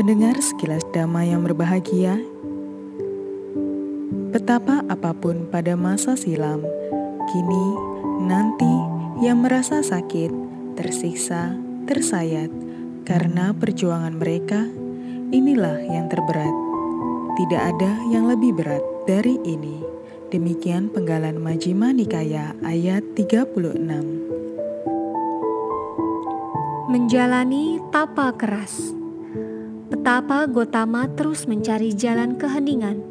Pendengar sekilas damai yang berbahagia, betapa apa pun pada masa silam, kini, nanti, yang merasa sakit, tersiksa, tersayat, karena perjuangan mereka, inilah yang terberat. Tidak ada yang lebih berat dari ini. Demikian penggalan Majima Nikaya ayat 36. Menjalani tapa keras. Betapa Gotama terus mencari jalan keheningan.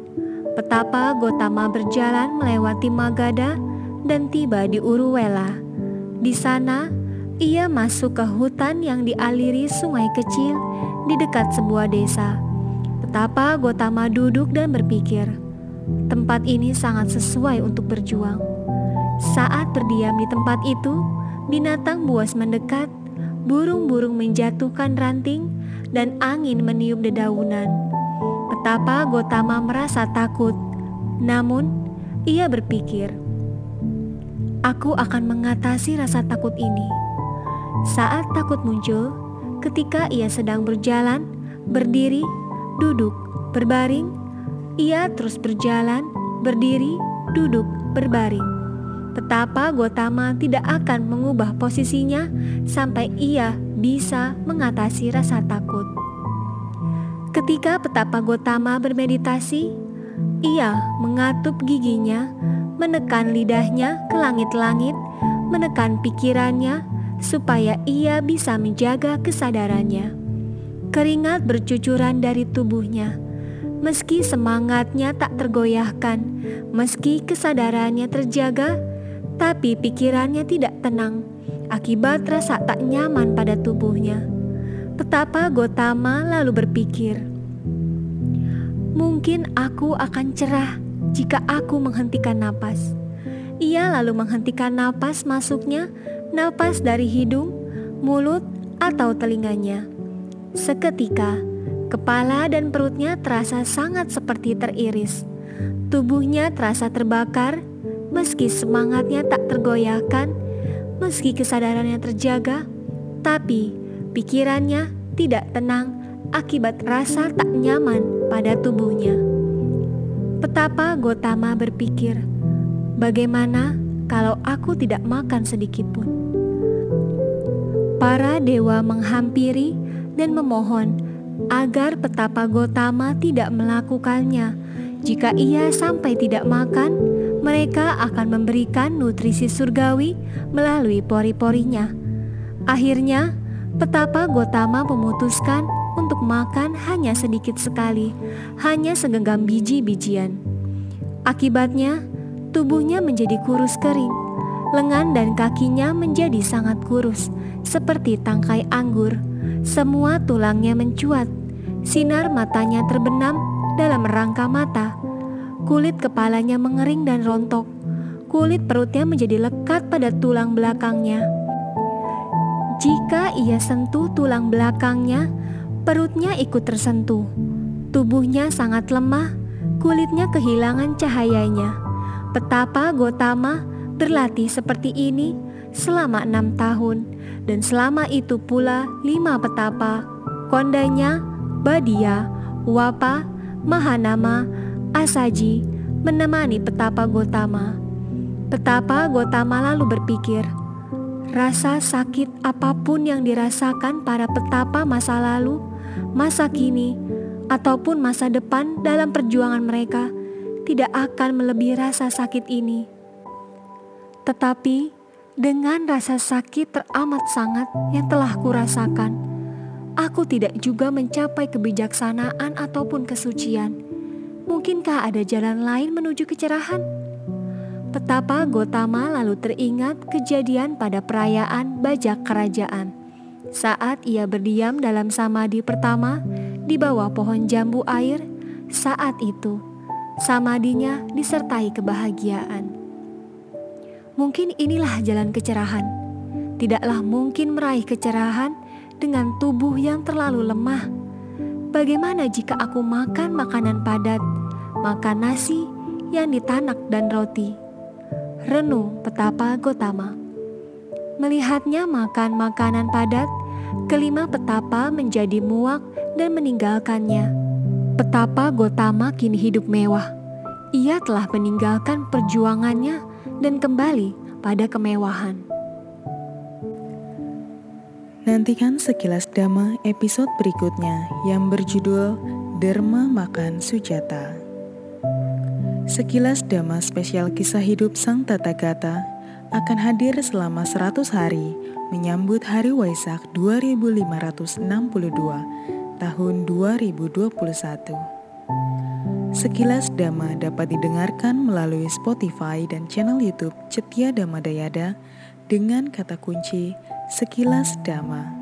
Betapa Gotama berjalan melewati Magadha dan tiba di Uruwela. Di sana, ia masuk ke hutan yang dialiri sungai kecil di dekat sebuah desa. Betapa Gotama duduk dan berpikir, tempat ini sangat sesuai untuk berjuang. Saat berdiam di tempat itu, binatang buas mendekat, burung-burung menjatuhkan ranting, dan angin meniup dedaunan. Betapa Gotama merasa takut, namun ia berpikir, "Aku akan mengatasi rasa takut ini." Saat takut muncul, ketika ia sedang berjalan, berdiri, duduk, berbaring, ia terus berjalan, berdiri, duduk, berbaring. Betapa Gotama tidak akan mengubah posisinya sampai ia bisa mengatasi rasa takut. Ketika petapa Gotama bermeditasi, ia mengatup giginya, menekan lidahnya ke langit-langit, menekan pikirannya supaya ia bisa menjaga kesadarannya. Keringat bercucuran dari tubuhnya. Meski semangatnya tak tergoyahkan, meski kesadarannya terjaga, tapi pikirannya tidak tenang akibat rasa tak nyaman pada tubuhnya. Betapa Gotama lalu berpikir, "Mungkin aku akan cerah jika aku menghentikan napas." Ia lalu menghentikan napas masuknya, napas dari hidung, mulut, atau telinganya. Seketika, kepala dan perutnya terasa sangat seperti teriris. Tubuhnya terasa terbakar, meski semangatnya tak tergoyahkan Meski kesadarannya terjaga, tapi pikirannya tidak tenang akibat rasa tak nyaman pada tubuhnya. Petapa Gotama berpikir, bagaimana kalau aku tidak makan sedikit pun? Para dewa menghampiri dan memohon agar petapa Gotama tidak melakukannya. Jika ia sampai tidak makan, mereka akan memberikan nutrisi surgawi melalui pori-porinya. Akhirnya, petapa Gotama memutuskan untuk makan hanya sedikit sekali, hanya segenggam biji-bijian. Akibatnya, tubuhnya menjadi kurus kering, lengan dan kakinya menjadi sangat kurus, seperti tangkai anggur. Semua tulangnya mencuat, sinar matanya terbenam dalam rangka mata Kulit kepalanya mengering dan rontok. Kulit perutnya menjadi lekat pada tulang belakangnya. Jika ia sentuh tulang belakangnya, perutnya ikut tersentuh. Tubuhnya sangat lemah, kulitnya kehilangan cahayanya. Betapa Gotama berlatih seperti ini selama enam tahun, dan selama itu pula lima petapa, Kondanya, Badia, Wapa, Mahanama, Asaji menemani petapa Gotama. Petapa Gotama lalu berpikir, rasa sakit apa pun yang dirasakan para petapa masa lalu, masa kini, ataupun masa depan dalam perjuangan mereka tidak akan melebihi rasa sakit ini. Tetapi dengan rasa sakit teramat sangat yang telah kurasakan, aku tidak juga mencapai kebijaksanaan ataupun kesucian Mungkinkah ada jalan lain menuju kecerahan? Betapa Gotama lalu teringat kejadian pada perayaan bajak kerajaan. Saat ia berdiam dalam samadhi pertama di bawah pohon jambu air, saat itu samadinya disertai kebahagiaan. Mungkin inilah jalan kecerahan. Tidaklah mungkin meraih kecerahan dengan tubuh yang terlalu lemah. Bagaimana jika aku makan makanan padat makan nasi yang ditanak dan roti. Renung petapa Gotama. Melihatnya makan makanan padat, kelima petapa menjadi muak dan meninggalkannya. Petapa Gotama kini hidup mewah. Ia telah meninggalkan perjuangannya dan kembali pada kemewahan. Nantikan sekilas Dhamma episode berikutnya yang berjudul Dharma Makan Sujata. Sekilas Dhamma spesial kisah hidup Sang Tathagata akan hadir selama 100 hari menyambut Hari Waisak 2562 tahun 2021. Sekilas Dhamma dapat didengarkan melalui Spotify dan channel YouTube Cetia Dhamma Dayada dengan kata kunci Sekilas Dhamma.